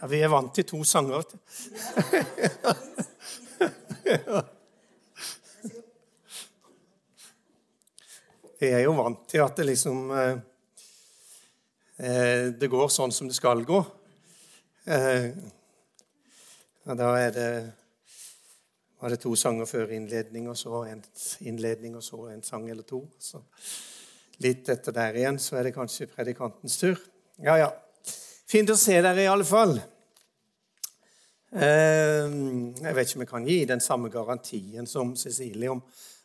Ja, vi er vant til to sanger. Vi er jo vant til at det liksom eh, eh, Det går sånn som det skal gå. Eh, og da er det var det to sanger før innledning, og så en innledning, og så en sang eller to. Så litt etter der igjen så er det kanskje predikantens tur. Ja, ja. Fint å se dere i alle fall. Jeg vet ikke om jeg kan gi den samme garantien som Cecilie om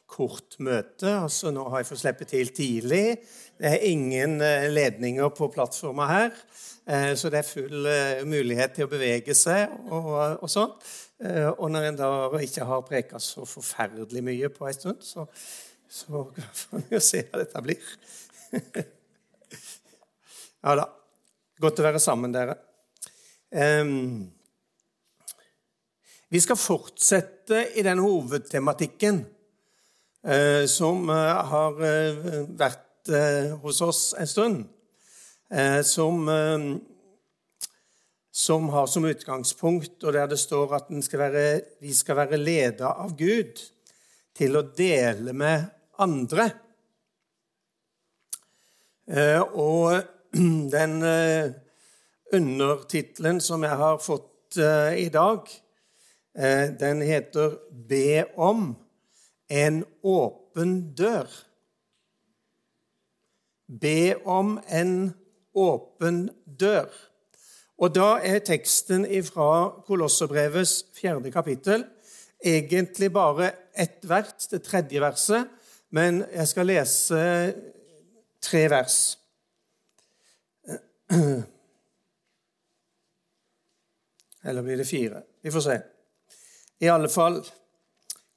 kort møte. Altså, nå har jeg fått slippe til tidlig. Det er ingen ledninger på plattforma her. Så det er full mulighet til å bevege seg og, og sånn. Og når en da ikke har preka så forferdelig mye på en stund, så, så får vi jo se hva dette blir. ja da. Godt å være sammen, dere. Um, vi skal fortsette i den hovedtematikken uh, som uh, har uh, vært hos oss en stund. som, som har som utgangspunkt, og der det står at skal være, vi skal være leda av Gud til å dele med andre. og den undertittelen som jeg har fått i dag, den heter 'Be om en åpen dør'. Be om en åpen dør. Og Da er teksten fra Kolosserbrevets fjerde kapittel egentlig bare ett vers, det tredje verset, men jeg skal lese tre vers. Eller blir det fire? Vi får se. I alle fall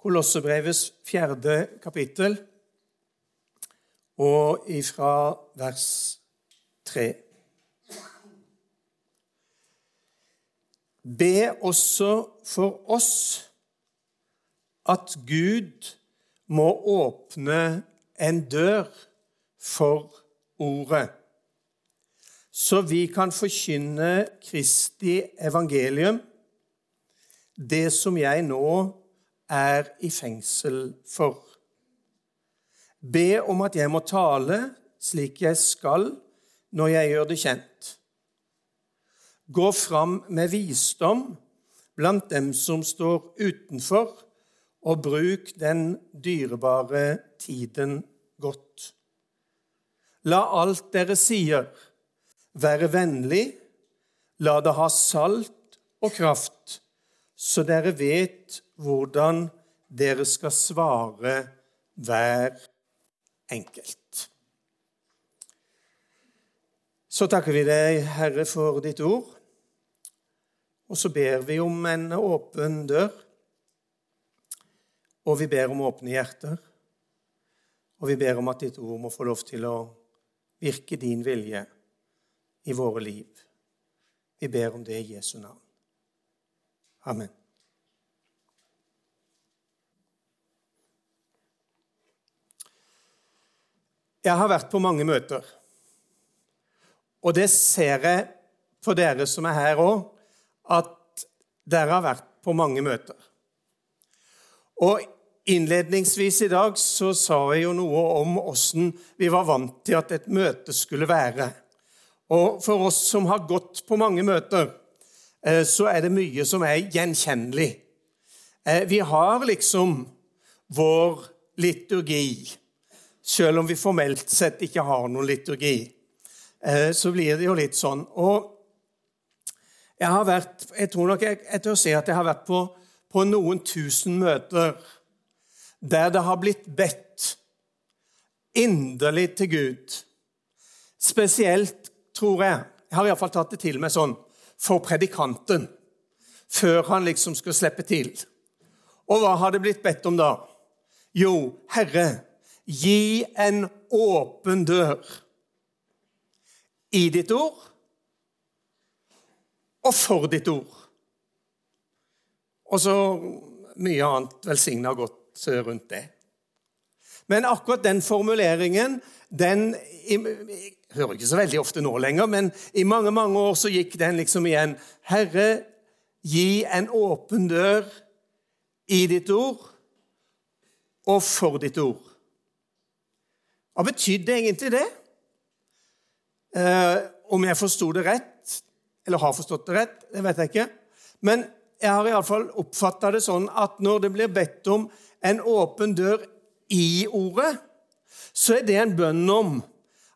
Kolossebrevets fjerde kapittel og ifra vers tre. Be også for oss at Gud må åpne en dør for ordet, så vi kan forkynne Kristi evangelium det som jeg nå er i fengsel for. Be om at jeg må tale slik jeg skal når jeg gjør det kjent. Gå fram med visdom blant dem som står utenfor, og bruk den dyrebare tiden godt. La alt dere sier, være vennlig, la det ha salt og kraft så dere vet hvordan dere skal svare hver enkelt. Så takker vi deg, Herre, for ditt ord. Og så ber vi om en åpen dør. Og vi ber om åpne hjerter. Og vi ber om at ditt ord må få lov til å virke din vilje i våre liv. Vi ber om det i Jesu navn. Amen. Jeg har vært på mange møter, og det ser jeg på dere som er her òg, at dere har vært på mange møter. Og Innledningsvis i dag så sa jeg jo noe om åssen vi var vant til at et møte skulle være. Og for oss som har gått på mange møter, Eh, så er det mye som er gjenkjennelig. Eh, vi har liksom vår liturgi, selv om vi formelt sett ikke har noen liturgi. Eh, så blir det jo litt sånn. Og jeg har vært Jeg tror nok jeg, jeg tør si at jeg har vært på, på noen tusen møter der det har blitt bedt inderlig til Gud. Spesielt, tror jeg Jeg har iallfall tatt det til meg sånn for predikanten før han liksom skulle slippe til. Og hva har det blitt bedt om da? Jo, Herre, gi en åpen dør i ditt ord og for ditt ord. Og så mye annet velsigna godt rundt det. Men akkurat den formuleringen den hører ikke så veldig ofte nå lenger, men i mange mange år så gikk den liksom igjen. Herre, gi en åpen dør i ditt ord og for ditt ord. Hva betydde egentlig det? Eh, om jeg forsto det rett, eller har forstått det rett, det vet jeg ikke. Men jeg har iallfall oppfatta det sånn at når det blir bedt om en åpen dør i ordet, så er det en bønn om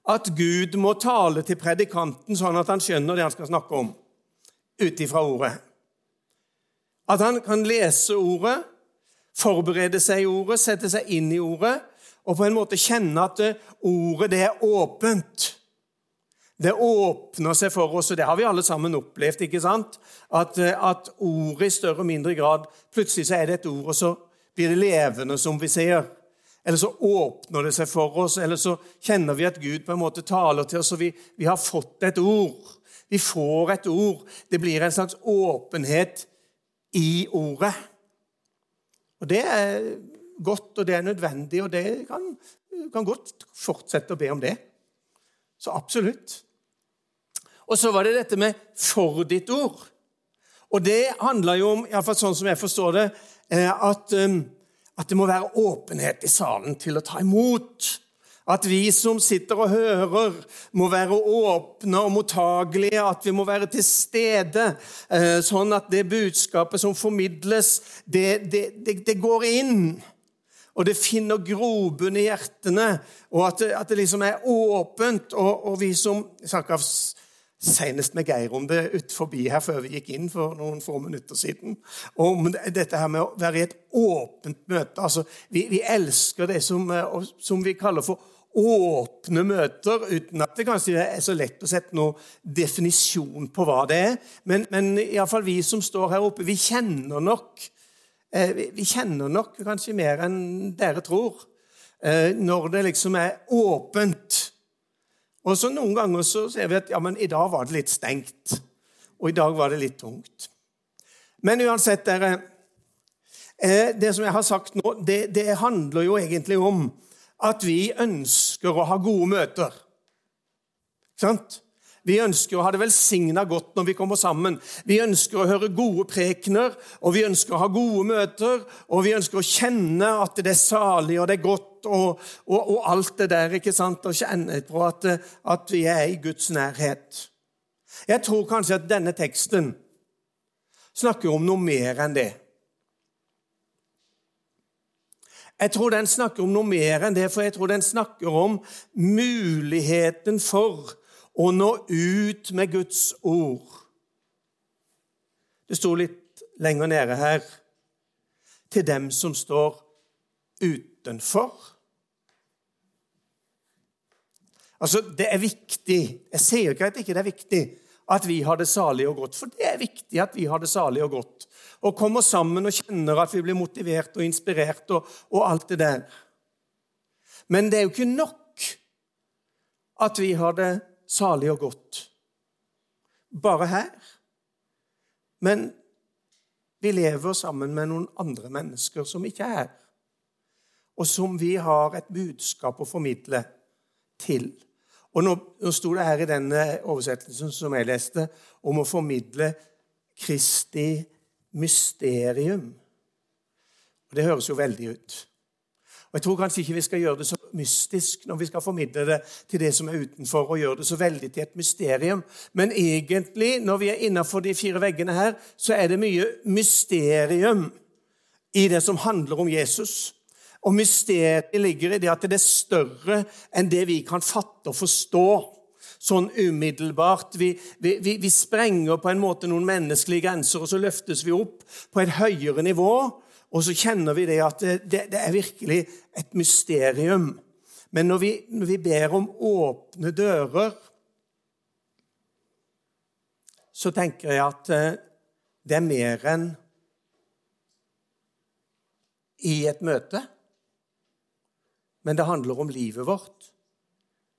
at Gud må tale til predikanten sånn at han skjønner det han skal snakke om, ut ifra ordet. At han kan lese ordet, forberede seg i ordet, sette seg inn i ordet, og på en måte kjenne at ordet det er åpent. Det åpner seg for oss, og det har vi alle sammen opplevd. ikke sant? At, at ordet i større og mindre grad Plutselig så er det et ord, og så blir det levende, som vi ser. Eller så åpner det seg for oss, eller så kjenner vi at Gud på en måte taler til oss, og vi, vi har fått et ord. Vi får et ord. Det blir en slags åpenhet i ordet. Og Det er godt, og det er nødvendig, og det kan, kan godt fortsette å be om det. Så absolutt. Og så var det dette med 'for ditt ord'. Og det handler jo om, iallfall sånn som jeg forstår det, eh, at at det må være åpenhet i salen til å ta imot. At vi som sitter og hører, må være åpne og mottagelige. At vi må være til stede, eh, sånn at det budskapet som formidles, det, det, det, det går inn. Og det finner grobunn i hjertene, og at det, at liksom er åpent. Og, og vi som snakker senest med Geir om det ut forbi her før vi gikk inn for noen få minutter siden. Om dette her med å være i et åpent møte. Altså, vi, vi elsker det som, eh, som, vi kaller for åpne møter, uten at det kanskje er så lett å sette noen definisjon på hva det er. Men, men iallfall vi som står her oppe, vi kjenner nok eh, vi kjenner nok kanskje mer enn dere tror, eh, når det liksom er åpent. Og så Noen ganger så ser vi at ja, men i dag var det litt stengt, og i dag var det litt tungt. Men uansett, dere eh, Det som jeg har sagt nå, det, det handler jo egentlig om at vi ønsker å ha gode møter. Ikke sant? Vi ønsker å ha det velsigna godt når vi kommer sammen. Vi ønsker å høre gode prekener, og vi ønsker å ha gode møter. Og vi ønsker å kjenne at det er salig og det er godt og, og, og alt det der. ikke sant? Og kjenne på at, at vi er i Guds nærhet. Jeg tror kanskje at denne teksten snakker om noe mer enn det. Jeg tror den snakker om noe mer enn det, for jeg tror den snakker om muligheten for å nå ut med Guds ord. Det sto litt lenger nede her til dem som står utenfor. Altså, Det er viktig. Jeg sier ikke at det ikke er viktig at vi har det salig og godt, for det er viktig at vi har det salig og godt. Og kommer sammen og kjenner at vi blir motivert og inspirert og, og alt det der. Men det er jo ikke nok at vi har det salig og godt. Bare her. Men vi lever sammen med noen andre mennesker som ikke er her, og som vi har et budskap å formidle til. Og Nå, nå sto det her i denne oversettelsen som jeg leste, om å formidle Kristi mysterium. Og Det høres jo veldig ut. Og Jeg tror kanskje ikke vi skal gjøre det så mystisk når vi skal formidle det til det som er utenfor, og gjøre det så veldig til et mysterium. Men egentlig, når vi er innenfor de fire veggene her, så er det mye mysterium i det som handler om Jesus. Og mysteriet ligger i det at det er større enn det vi kan fatte og forstå sånn umiddelbart. Vi, vi, vi, sprenger på en måte noen menneskelige grenser, og så løftes vi opp på et høyere nivå. Og så kjenner vi det at det, det, det er virkelig et mysterium. Men når vi, når vi ber om åpne dører, så tenker jeg at eh, det er mer enn i et møte. Men det handler om livet vårt.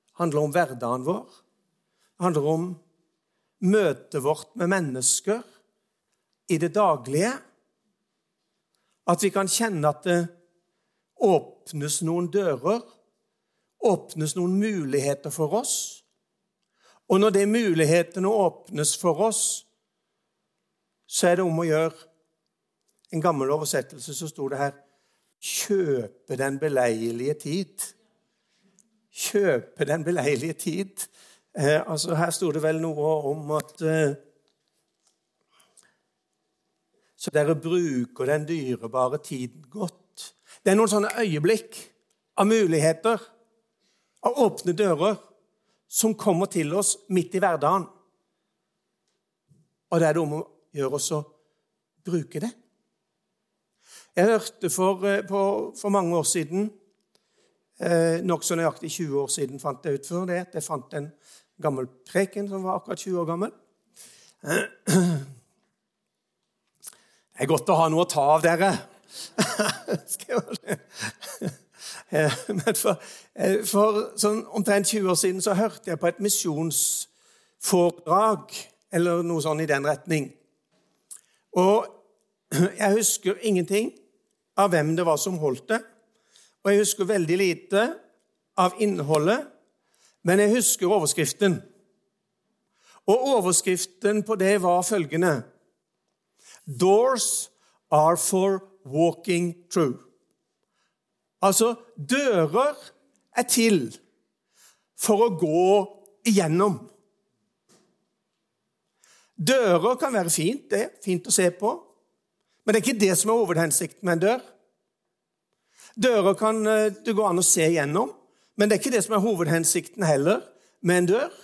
Det handler om hverdagen vår. Det handler om møtet vårt med mennesker i det daglige. At vi kan kjenne at det åpnes noen dører, åpnes noen muligheter for oss. Og når det mulighetene åpnes for oss, så er det om å gjøre En gammel oversettelse så sto det her 'kjøpe den beleilige tid'. Kjøpe den beleilige tid. Eh, altså Her sto det vel noe om at eh, Så dere bruker den dyrebare tiden godt. Det er noen sånne øyeblikk av muligheter, av åpne dører, som kommer til oss midt i hverdagen. Og det er det om å gjøre oss å bruke det. Jeg hørte for, eh, på, for mange år siden eh, Nokså nøyaktig 20 år siden fant jeg ut før det. Jeg fant en gammel preken som var akkurat 20 år gammel. Det er godt å ha noe å ta av dere. Eh, men for, eh, for sånn omtrent 20 år siden så hørte jeg på et misjonsforedrag, eller noe sånn i den retning. Og jeg husker ingenting av hvem det var som holdt det. Og jeg husker veldig lite av innholdet, men jeg husker overskriften. Og overskriften på det var følgende Doors are for walking through. Altså, dører er til for å gå igjennom. Dører kan være fint, det fint å se på, men det er ikke det som er hovedhensikten med en dør. Dører kan eh, det gå an å se gjennom, men det er ikke det som er hovedhensikten heller med en dør.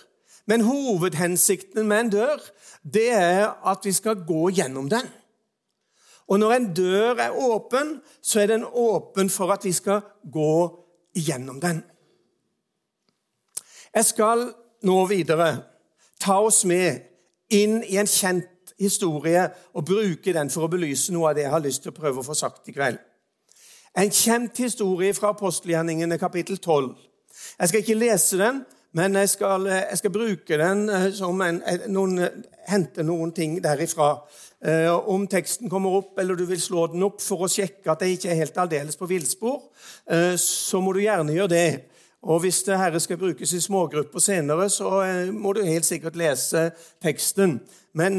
Men hovedhensikten med en dør, det er at vi skal gå gjennom den. Og når en dør er åpen, så er den åpen for at vi skal gå gjennom den. Jeg skal nå videre ta oss med inn i en kjent historie og bruke den for å belyse noe av det jeg har lyst til å prøve å få sagt i kveld. En kjent historie fra apostelgjerningene kapittel 12. Jeg skal ikke lese den, men jeg skal, jeg skal bruke den eh, som en, noen, hente noen ting derifra. Eh, om teksten kommer opp, eller du vil slå den opp for å sjekke at jeg ikke er helt aldeles på villspor, eh, så må du gjerne gjøre det. Og hvis det Herre skal brukes i smågrupper senere, så må du helt sikkert lese teksten. Men,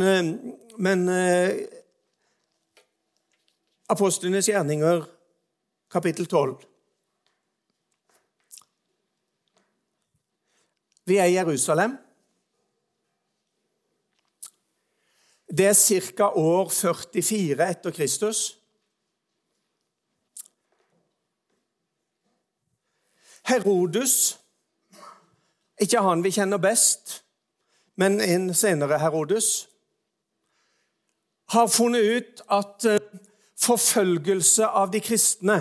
men Apostlenes gjerninger, kapittel 12 Vi er i Jerusalem. Det er ca. år 44 etter Kristus. Herodus, ikke han vi kjenner best, men en senere Herodus, har funnet ut at eh, forfølgelse av de kristne,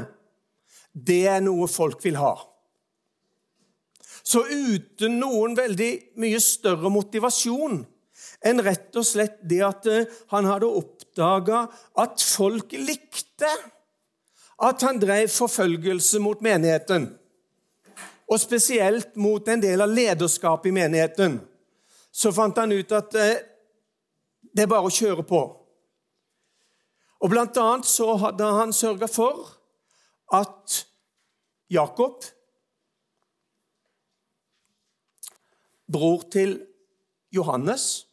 det er noe folk vil ha. Så uten noen veldig mye større motivasjon enn rett og slett det at eh, han hadde oppdaga at folk likte at han drev forfølgelse mot menigheten, og spesielt mot en del av lederskapet i menigheten, så fant han ut at eh, det er bare å kjøre på. Og Blant annet så hadde han sørga for at Jakob bror til Johannes.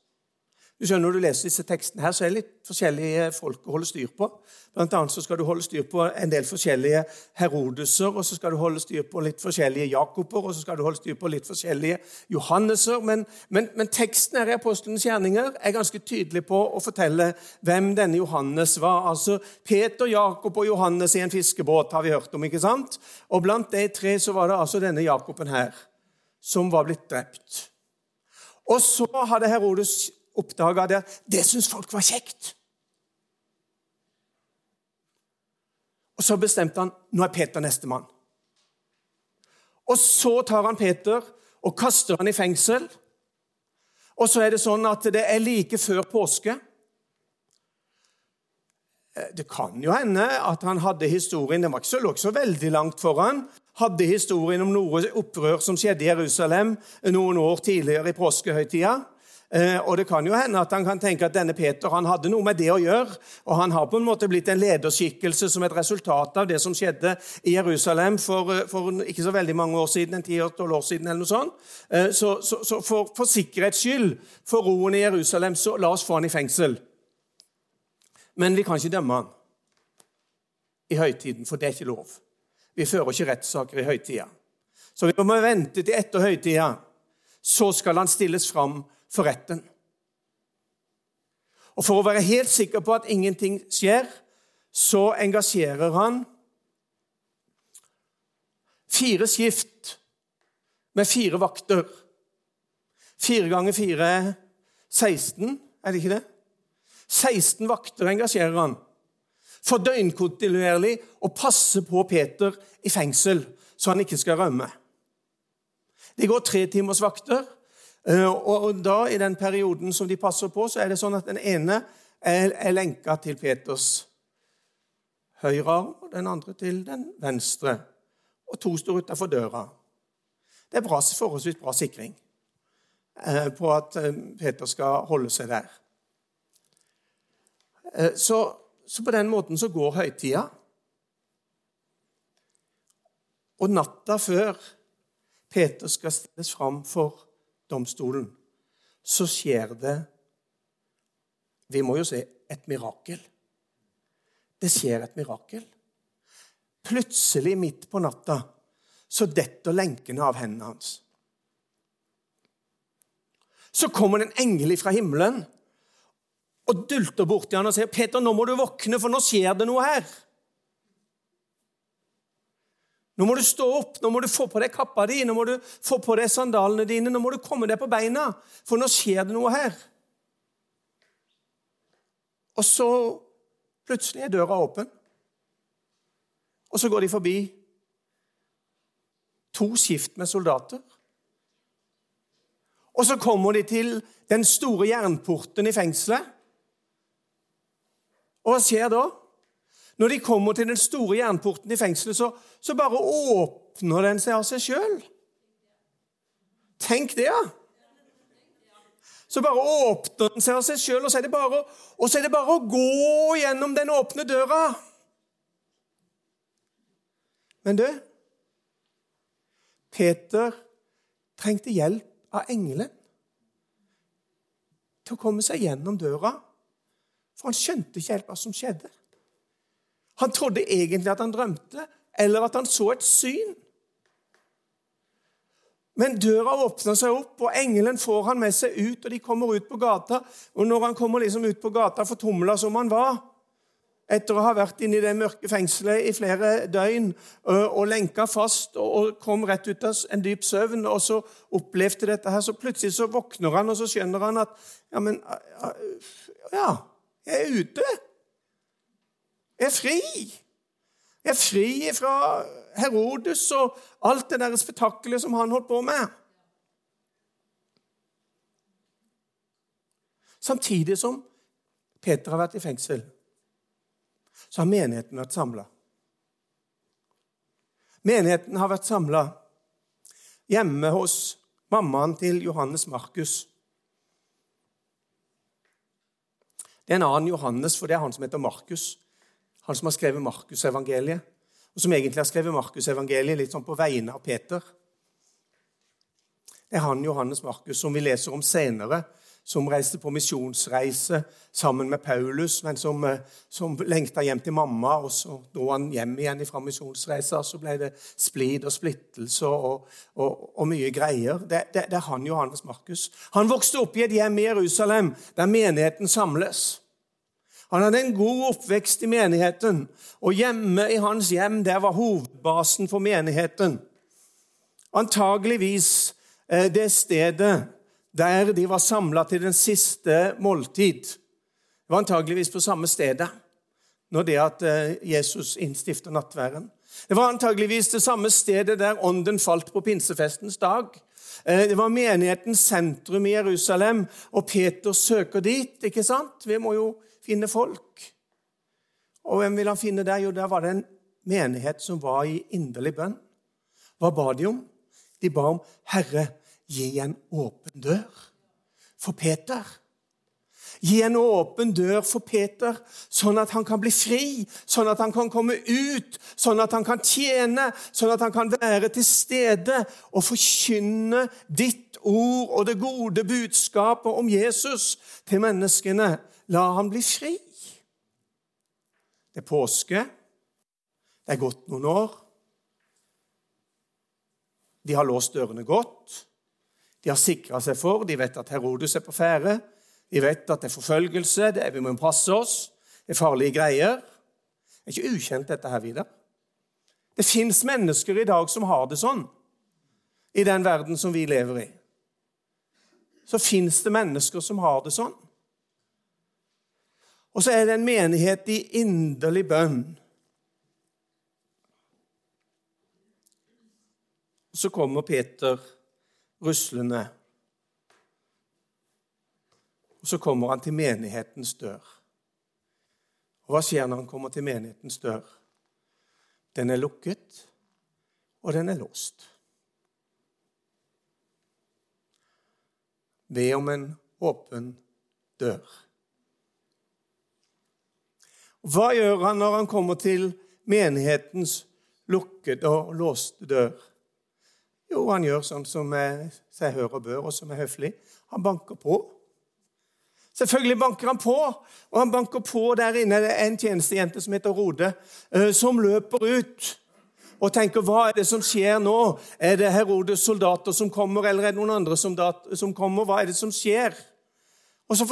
Du skjønner, Når du leser disse tekstene, her, så er det litt forskjellige folk å holde styr på. Blant annet så skal du holde styr på en del forskjellige Herodeser, og så skal du holde styr på litt forskjellige Jakober, og så skal du holde styr på litt forskjellige Johanneser. Men, men, men teksten her i Apostelens gjerninger er ganske tydelig på å fortelle hvem denne Johannes var. Altså Peter, Jakob og Johannes i en fiskebåt har vi hørt om. ikke sant? Og blant de tre så var det altså denne Jakoben her som var blitt drept. Og så hadde Herodes oppdaga det. Det syntes folk var kjekt. Og så bestemte han nå er Peter nestemann. Og så tar han Peter og kaster han i fengsel. Og så er det sånn at det er like før påske. Eh, det kan jo hende at han hadde historien Den var ikke så, lå ikke så veldig langt foran. Hadde historien om noe opprør som skjedde i Jerusalem noen år tidligere i påskehøytida. Eh, og det kan jo hende at han kan tenke at denne Peter han hadde noe med det å gjøre. Og han har på en måte blitt en lederskikkelse som et resultat av det som skjedde i Jerusalem for, eh, for ikke så veldig mange år siden, en 10-12 år siden. eller noe sånt. Eh, så, så, så for, for, sikkerhets skyld, for roen i Jerusalem, så la oss få han i fengsel. Men vi kan ikke dømme han i høytiden, for det er ikke lov. Vi fører ikke rettssaker i høytida. Så vi må vente til etter høytida. Så skal han stilles fram for retten. Og For å være helt sikker på at ingenting skjer, så engasjerer han fire skift med fire vakter. Fire ganger fire 16, er det ikke det? 16 vakter engasjerer han for døgnkontinuerlig å passe på Peter i fengsel, så han ikke skal rømme. Det går tre timers vakter. Eh, og da, I den perioden som de passer på, så er det sånn at den ene er, er lenka til Peters høyre arm, og den andre til den venstre. Og to står utafor døra. Det er bra, forholdsvis bra sikring eh, på at eh, Peter skal holde seg der. Så, så på den måten så går høytida. Og natta før Peter skal stilles fram for domstolen, så skjer det Vi må jo se et mirakel. Det skjer et mirakel. Plutselig, midt på natta, så detter lenkene av hendene hans. Så kommer det en engel fra himmelen og dulter borti han og sier, 'Peter, nå må du våkne, for nå skjer det noe her.' Nå må du stå opp, nå må du få på deg kappa di, nå må du få på deg sandalene dine, nå må du komme deg på beina, for nå skjer det noe her. Og så plutselig er døra åpen, og så går de forbi to skift med soldater. Og så kommer de til den store jernporten i fengselet. Og hva skjer da? Når de kommer til den store jernporten i fengselet, så, så bare åpner den seg av seg sjøl. Tenk det, ja! Så bare åpner den seg av seg sjøl, og, og så er det bare å gå gjennom den åpne døra. Men du Peter trengte hjelp av engelen til å komme seg gjennom døra, for han skjønte ikke helt hva som skjedde. Han trodde egentlig at han drømte, eller at han så et syn. Men døra åpner seg opp, og engelen får han med seg ut. og De kommer ut på gata. Og når han kommer liksom ut på gata fortumla som han var, etter å ha vært inne i det mørke fengselet i flere døgn og lenka fast og kom rett ut av en dyp søvn, og så opplevde dette her, så plutselig så våkner han, og så skjønner han at Ja, men Ja, jeg er ute. Er fri. Er fri fra Herodes og alt det der spetakkelet som han holdt på med. Samtidig som Peter har vært i fengsel, så har menigheten vært samla. Menigheten har vært samla hjemme hos mammaen til Johannes Markus. Det er en annen Johannes, for det er han som heter Markus han som har skrevet Markusevangeliet, og som egentlig har skrevet Markusevangeliet litt sånn på vegne av Peter. Det er han Johannes Markus som vi leser om senere, som reiste på misjonsreise sammen med Paulus, men som, eh, som lengta hjem til mamma. og Så dro han hjem igjen fra misjonsreisa, så ble det splid og splittelse og, og, og mye greier. Det, det, det er han Johannes Markus. Han vokste opp i et hjem i Jerusalem der menigheten samles. Han hadde en god oppvekst i menigheten, og hjemme i hans hjem der var hovedbasen for menigheten. Antageligvis eh, det stedet der de var samla til den siste måltid. Det var antageligvis på samme stedet når det at eh, Jesus innstifter nattværen. Det var antageligvis det samme stedet der ånden falt på pinsefestens dag. Eh, det var menighetens sentrum i Jerusalem, og Peter søker dit. ikke sant? Vi må jo finne folk. Og hvem vil han finne der? Jo, der var det en menighet som var i inderlig bønn. Hva ba de om? De ba om 'Herre, gi en åpen dør'. for Peter. Gi en åpen dør for Peter, sånn at han kan bli fri, sånn at han kan komme ut, sånn at han kan tjene, sånn at han kan være til stede og forkynne ditt ord og det gode budskapet om Jesus til menneskene. La han bli fri. Det er påske. Det er gått noen år. De har låst dørene godt. De har sikra seg for, de vet at Herodes er på ferde. De vet at det er forfølgelse, det er, vi må passe oss, det er farlige greier. Det er ikke ukjent, dette her, Vidar. Det fins mennesker i dag som har det sånn, i den verden som vi lever i. Så fins det mennesker som har det sånn. Og så er det en menighet i inderlig bønn. Så kommer Peter ruslende og så kommer han til menighetens dør. Og hva skjer når han kommer til menighetens dør? Den er lukket, og den er låst. Be om en åpen dør. Hva gjør han når han kommer til menighetens lukkede og låste dør? Jo, han gjør sånn som seg hør og bør, og som er høflig. Han banker på. Selvfølgelig banker han på, og han banker på der inne. Det er en tjenestejente som heter Rode, eh, som løper ut og tenker hva er det som skjer nå? Er det Herodes soldater som kommer, eller er det noen andre som kommer? Hva er det som skjer? Og Så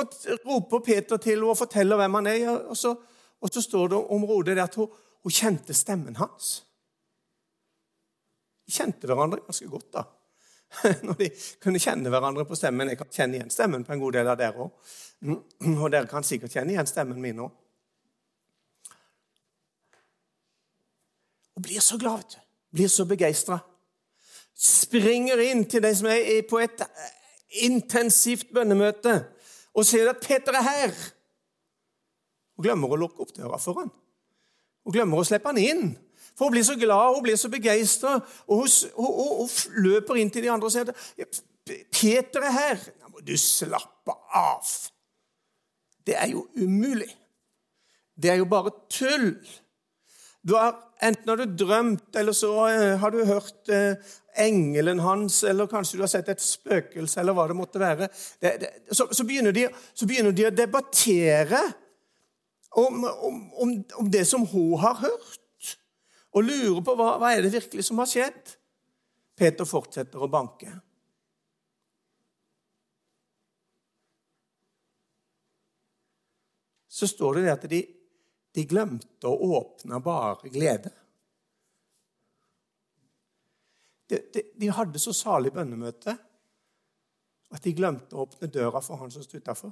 roper Peter til henne og forteller hvem han er. Og så, og så står det om Rode at hun, hun kjente stemmen hans. De kjente hverandre ganske godt. da. når de kunne kjenne hverandre på stemmen. Jeg kan kjenne igjen stemmen på en god del av dere òg. Og dere kan sikkert kjenne igjen stemmen min òg. Og blir så glad, vet du. Blir så begeistra. Springer inn til de som er på et intensivt bønnemøte, og ser at Peter er her. Og glemmer å lukke opp døra for han. Og glemmer å slippe han inn. For hun blir så glad hun blir så begeistra, og hun, hun, hun, hun, løper inn til de andre og sier 'Peter er her.' Nå må du slappe av. Det er jo umulig. Det er jo bare tull. Du har, enten har du drømt, eller så uh, har du hørt eh, engelen hans, eller kanskje du har sett et spøkelse, eller hva det måtte være. Det, det, så, så, begynner de, så, begynner de, å debattere om, om, om, det som hun har hørt og lurer på hva, hva er det virkelig som har skjedd. Peter fortsetter å banke. Så står det at de, de glemte å åpne bare glede. De, de, de, hadde så salig bønnemøte at de glemte å åpne døra for han som sto utafor.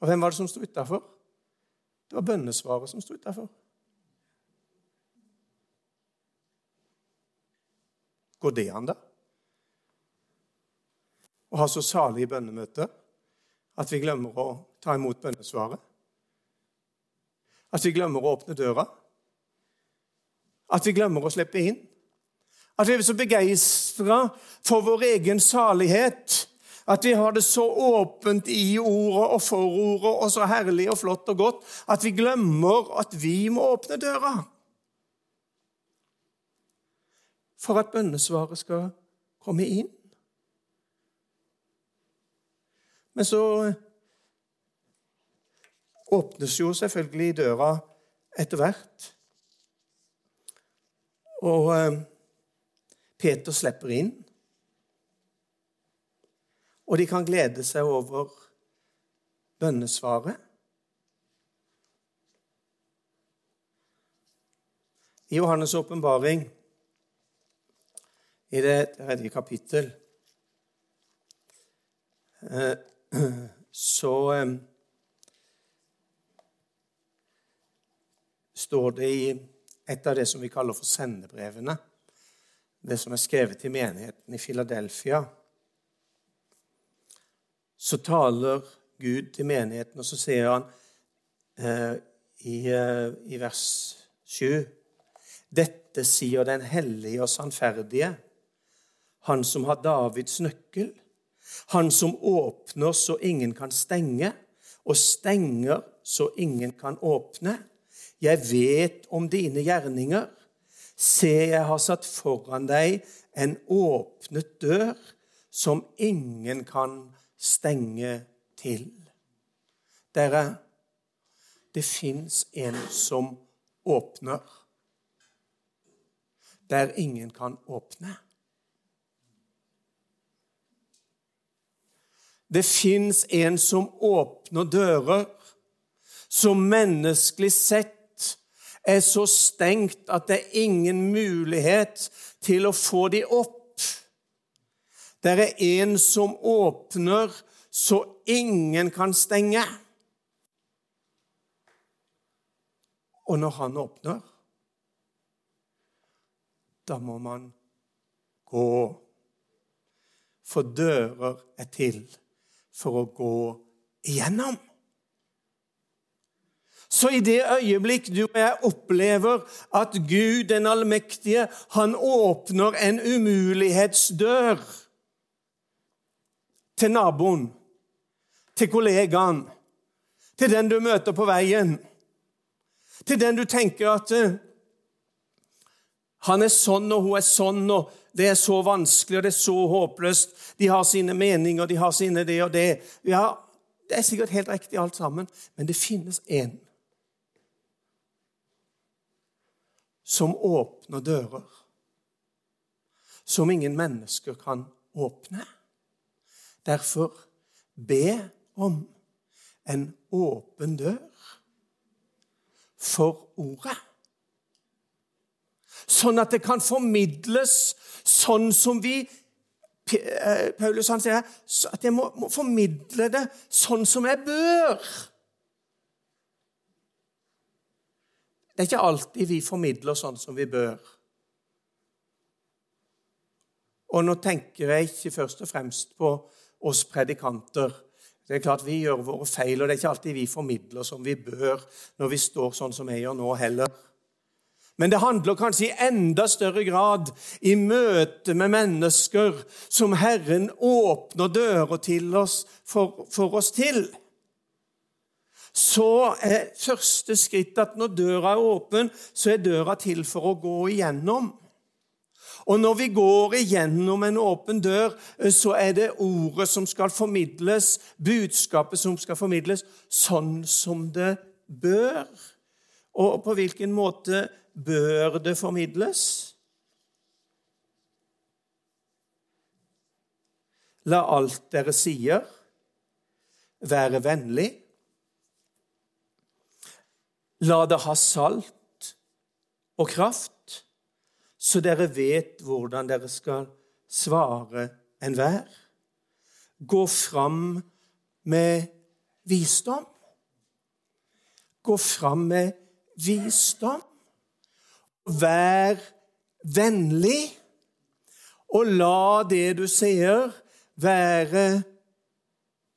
Og hvem var det som sto utafor? Det var bønnesvaret som sto utafor. Går det an, da? Å ha så salige bønnemøter at vi glemmer å ta imot bønnesvaret? At vi glemmer å åpne døra? At vi glemmer å slippe inn? At vi er så begeistra for vår egen salighet at vi har det så åpent i ordet og for ordet og så herlig og flott og godt at vi glemmer at vi må åpne døra for at bønnesvaret skal komme inn. Men så åpnes jo selvfølgelig døra etter hvert. Og eh, Peter slipper inn. Og de kan glede seg over bønnesvaret. I Johannes' åpenbaring, i det tredje kapittel, eh, så eh, står det i et av det som vi kaller for sendebrevene, det som er skrevet til menigheten i Filadelfia så taler Gud til menigheten, og så sier han eh, i, eh, i, vers 7 Dette sier den hellige og sannferdige, han som har Davids nøkkel Han som åpner så ingen kan stenge, og stenger så ingen kan åpne. Jeg vet om dine gjerninger. Se, jeg har satt foran deg en åpnet dør som ingen kan stenge til. Dere, det fins en som åpner der ingen kan åpne. Det fins en som åpner dører som menneskelig sett er så stengt at det er ingen mulighet til å få de opp. Det er en som åpner så ingen kan stenge. Og når han åpner, da må man gå. For dører er til for å gå igjennom. Så i det øyeblikk du og jeg opplever at Gud den allmektige han åpner en umulighetsdør til naboen, til kollegaen, til den du møter på veien, til den du tenker at eh, han er sånn, og hun er sånn, og det er så vanskelig, og det er så håpløst. De har sine meninger, de har sine det og det. Ja, det er sikkert helt riktig alt sammen, men det finnes én som åpner dører som ingen mennesker kan åpne. Derfor be om en åpen dør for ordet sånn at det kan formidles sånn som vi eh, Paulus han sier at jeg må, må formidle det sånn som jeg bør. Det er ikke alltid vi formidler sånn som vi bør. Og nå tenker jeg ikke først og fremst på oss predikanter. Det er klart Vi gjør våre feil, og det er ikke alltid vi formidler som vi bør når vi står sånn som jeg gjør nå, heller. Men det handler kanskje i enda større grad i møte med mennesker som Herren åpner dører til oss for, for oss til. Så er første skritt at når døra er åpen, så er døra til for å gå igjennom. Og når vi går igjennom en åpen dør, så er det ordet som skal formidles, budskapet som skal formidles, sånn som det bør. Og på hvilken måte bør det formidles? La alt dere sier, være vennlig. La det ha salt og kraft, så dere vet hvordan dere skal svare enhver. Gå fram med visdom. Gå fram med visdom. Vær vennlig, og la det du sier, være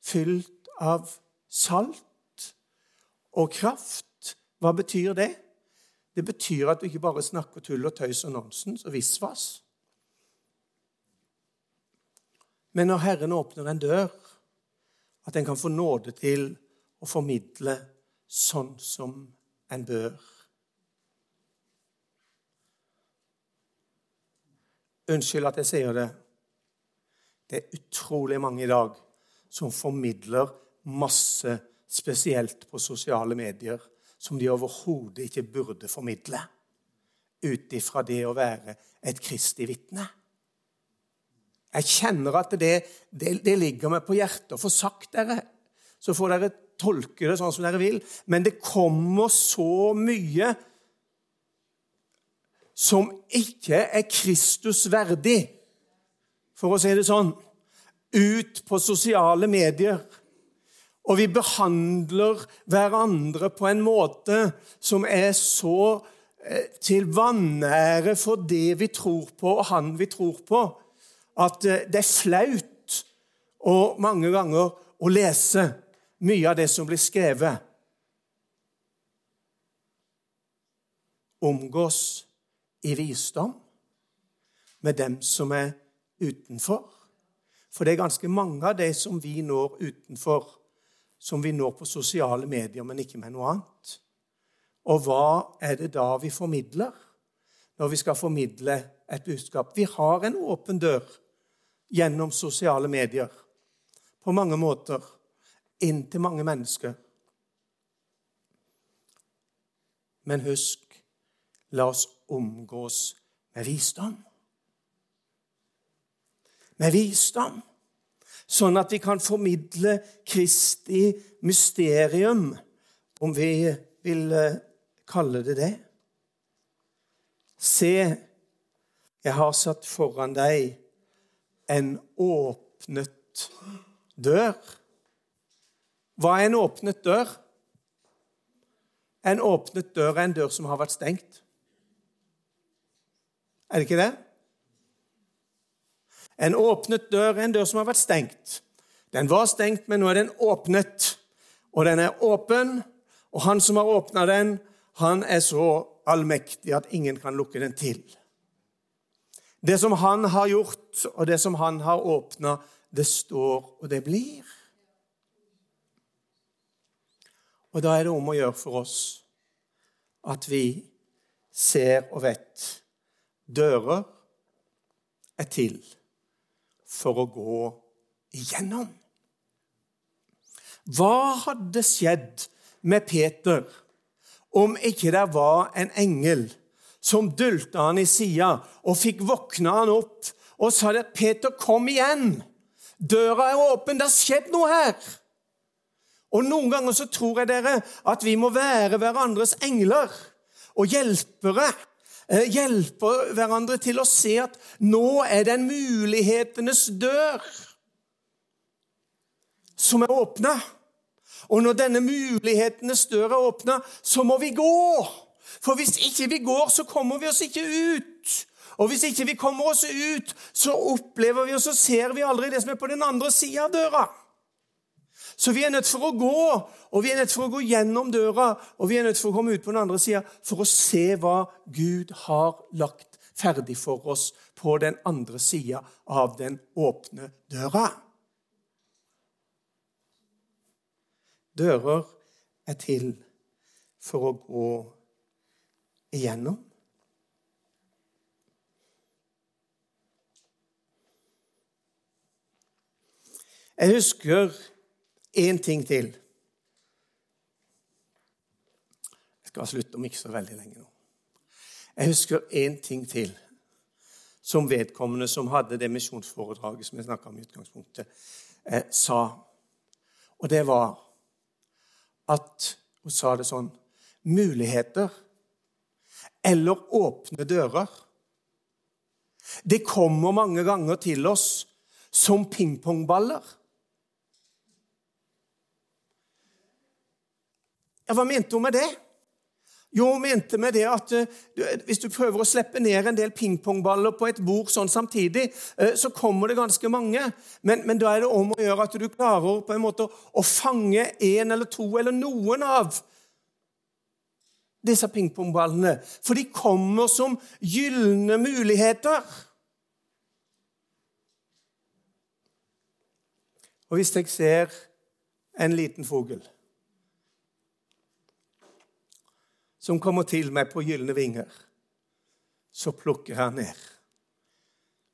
fylt av salt og kraft. Hva betyr det? Det betyr at du ikke bare snakker tull og tøys og nonsens og visvas. Men når Herren åpner en dør, at en kan få nåde til å formidle sånn som en bør. Unnskyld at jeg sier det. Det er utrolig mange i dag som formidler masse, spesielt på sosiale medier, som de overhodet ikke burde formidle ut ifra det å være et kristig vitne. Jeg kjenner at det, det, det, ligger meg på hjertet å få sagt dere. Så får dere tolke det sånn som dere vil. Men det kommer så mye som ikke er Kristus verdig, for å si det sånn, ut på sosiale medier. Og vi behandler hverandre på en måte som er så eh, til vanære for det vi tror på, og han vi tror på, at eh, det er flaut og mange ganger å lese mye av det som blir skrevet. Omgås i visdom med dem som er utenfor. For det er ganske mange av de som vi når utenfor, som vi når på sosiale medier, men ikke med noe annet. Og hva er det da vi formidler når vi skal formidle et budskap? Vi har en åpen dør gjennom sosiale medier på mange måter inn til mange mennesker. Men husk, la oss omgås med visdom. Med visdom, sånn at vi kan formidle Kristi mysterium, om vi vil eh, kalle det det. Se, jeg har satt foran deg en åpnet dør. Hva er en åpnet dør? En åpnet dør er en dør som har vært stengt. Er det ikke det? En åpnet dør er en dør som har vært stengt. Den var stengt, men nå er den åpnet. Og den er åpen, og han som har åpna den, han er så allmektig at ingen kan lukke den til. Det som han har gjort, og det som han har åpna, det står, og det blir. Og da er det om å gjøre for oss at vi ser og vet dører er til for å gå igjennom. Hva hadde skjedd med Peter om ikke det var en engel som dulta han i sida og fikk våkna han opp og sa at 'Peter, kom igjen! Døra er åpen. Det har skjedd noe her.' Og Noen ganger så tror jeg dere at vi må være hverandres engler og hjelpere. Eh, hjelpe hverandre til å se at nå er det en mulighetenes dør som er åpna. Og når denne mulighetenes dør er åpna, så må vi gå. For hvis ikke vi går, så kommer vi oss ikke ut. Og hvis ikke vi kommer oss ut, så opplever vi og så ser vi aldri det som er på den andre sida av døra. Så vi er nødt for å gå, og vi er nødt for å gå gjennom døra, og vi er nødt for å komme ut på den andre sida for å se hva Gud har lagt ferdig for oss på den andre sida av den åpne døra. Dører er til for å gå igjennom. Jeg husker én ting til. Jeg skal slutte om ikke så veldig lenge nå. Jeg husker én ting til som vedkommende som hadde det misjonsforedraget som jeg snakka om i utgangspunktet, eh, sa. Og det var at hun sa det sånn Muligheter eller åpne dører. Det kommer mange ganger til oss som pingpongballer. Ja, Hva mente hun med det? Jo, hun mente med det at uh, hvis du prøver å slippe ned en del pingpongballer på et bord sånn samtidig, uh, så kommer det ganske mange. Men, men, da er det om å gjøre at du klarer på en måte å fange en eller to eller noen av disse pingpongballene. For de kommer som gylne muligheter. Og hvis jeg ser en liten fugl som kommer til meg på gylne vinger, så plukker han ned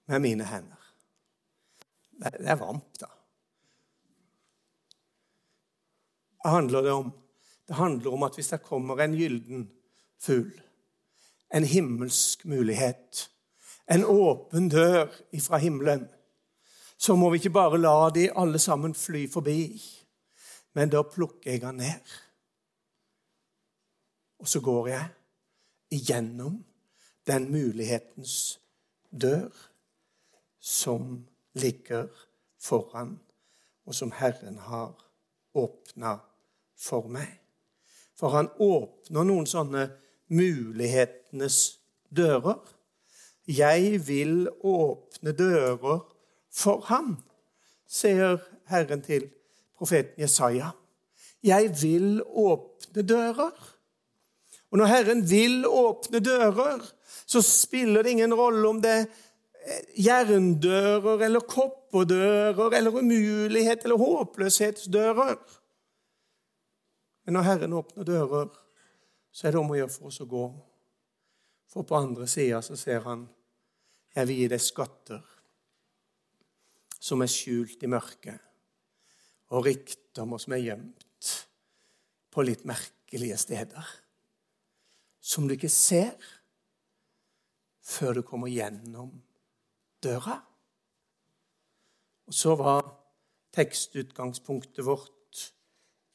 med mine hender. Det er varmt, da. Hva handler det om? Det handler om at hvis det kommer en gylden fugl, en himmelsk mulighet, en åpen dør ifra himmelen, så må vi ikke bare la de alle sammen fly forbi, men da plukker jeg han ned. Og så går jeg igjennom den mulighetens dør som ligger foran, og som Herren har åpna for meg. For han åpner noen sånne mulighetenes dører. Jeg vil åpne dører for ham, sier Herren til profeten Jesaja. Jeg vil åpne dører. Og når Herren vil åpne dører, så spiller det ingen rolle om det er jerndører eller kopperdører eller umulighet eller håpløshetsdører. Men når Herren åpner dører, så er det om å gjøre for oss å gå. For på andre sida så ser han jeg vil gi deg skatter som er skjult i mørket, og rikdommer som er gjemt på litt merkelige steder. Som du ikke ser før du kommer gjennom døra. Og så var tekstutgangspunktet vårt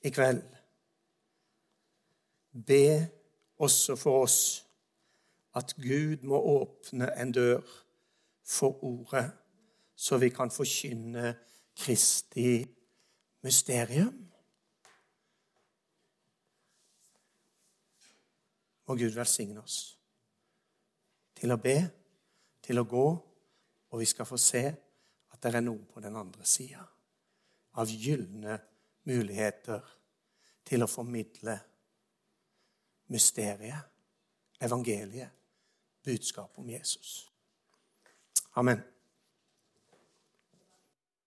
i kveld. Be også for oss at Gud må åpne en dør for ordet, så vi kan forkynne Kristi mysterium. Må Gud velsigne oss til å be, til å gå, og vi skal få se at det er noe på den andre sida av gylne muligheter til å formidle mysteriet, evangeliet, budskapet om Jesus. Amen.